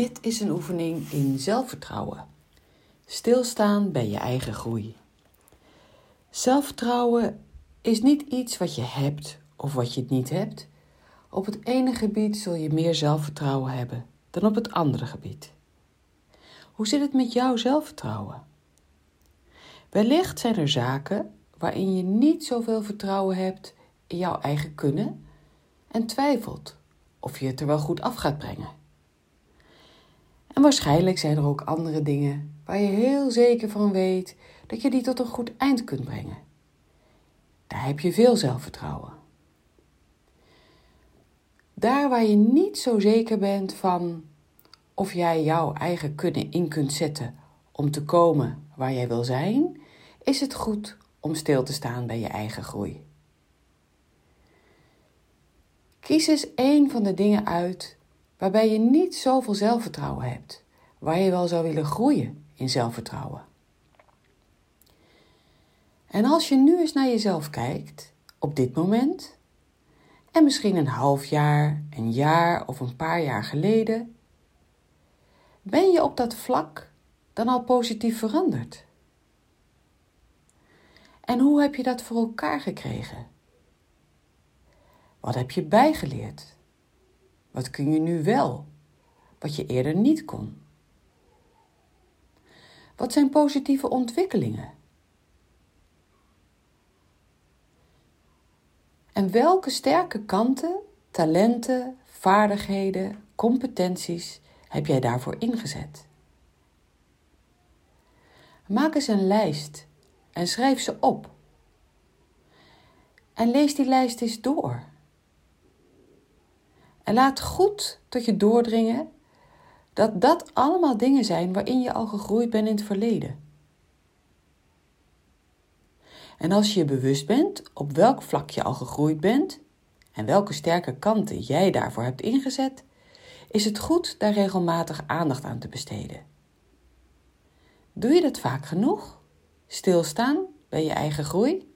Dit is een oefening in zelfvertrouwen. Stilstaan bij je eigen groei. Zelfvertrouwen is niet iets wat je hebt of wat je niet hebt. Op het ene gebied zul je meer zelfvertrouwen hebben dan op het andere gebied. Hoe zit het met jouw zelfvertrouwen? Wellicht zijn er zaken waarin je niet zoveel vertrouwen hebt in jouw eigen kunnen en twijfelt of je het er wel goed af gaat brengen. Waarschijnlijk zijn er ook andere dingen waar je heel zeker van weet dat je die tot een goed eind kunt brengen. Daar heb je veel zelfvertrouwen. Daar waar je niet zo zeker bent van of jij jouw eigen kunnen in kunt zetten om te komen waar jij wil zijn, is het goed om stil te staan bij je eigen groei. Kies eens één van de dingen uit waarbij je niet zoveel zelfvertrouwen hebt, waar je wel zou willen groeien in zelfvertrouwen. En als je nu eens naar jezelf kijkt, op dit moment, en misschien een half jaar, een jaar of een paar jaar geleden, ben je op dat vlak dan al positief veranderd? En hoe heb je dat voor elkaar gekregen? Wat heb je bijgeleerd? Wat kun je nu wel, wat je eerder niet kon? Wat zijn positieve ontwikkelingen? En welke sterke kanten, talenten, vaardigheden, competenties heb jij daarvoor ingezet? Maak eens een lijst en schrijf ze op. En lees die lijst eens door. En laat goed tot je doordringen dat dat allemaal dingen zijn waarin je al gegroeid bent in het verleden. En als je je bewust bent op welk vlak je al gegroeid bent en welke sterke kanten jij daarvoor hebt ingezet, is het goed daar regelmatig aandacht aan te besteden. Doe je dat vaak genoeg? Stilstaan bij je eigen groei?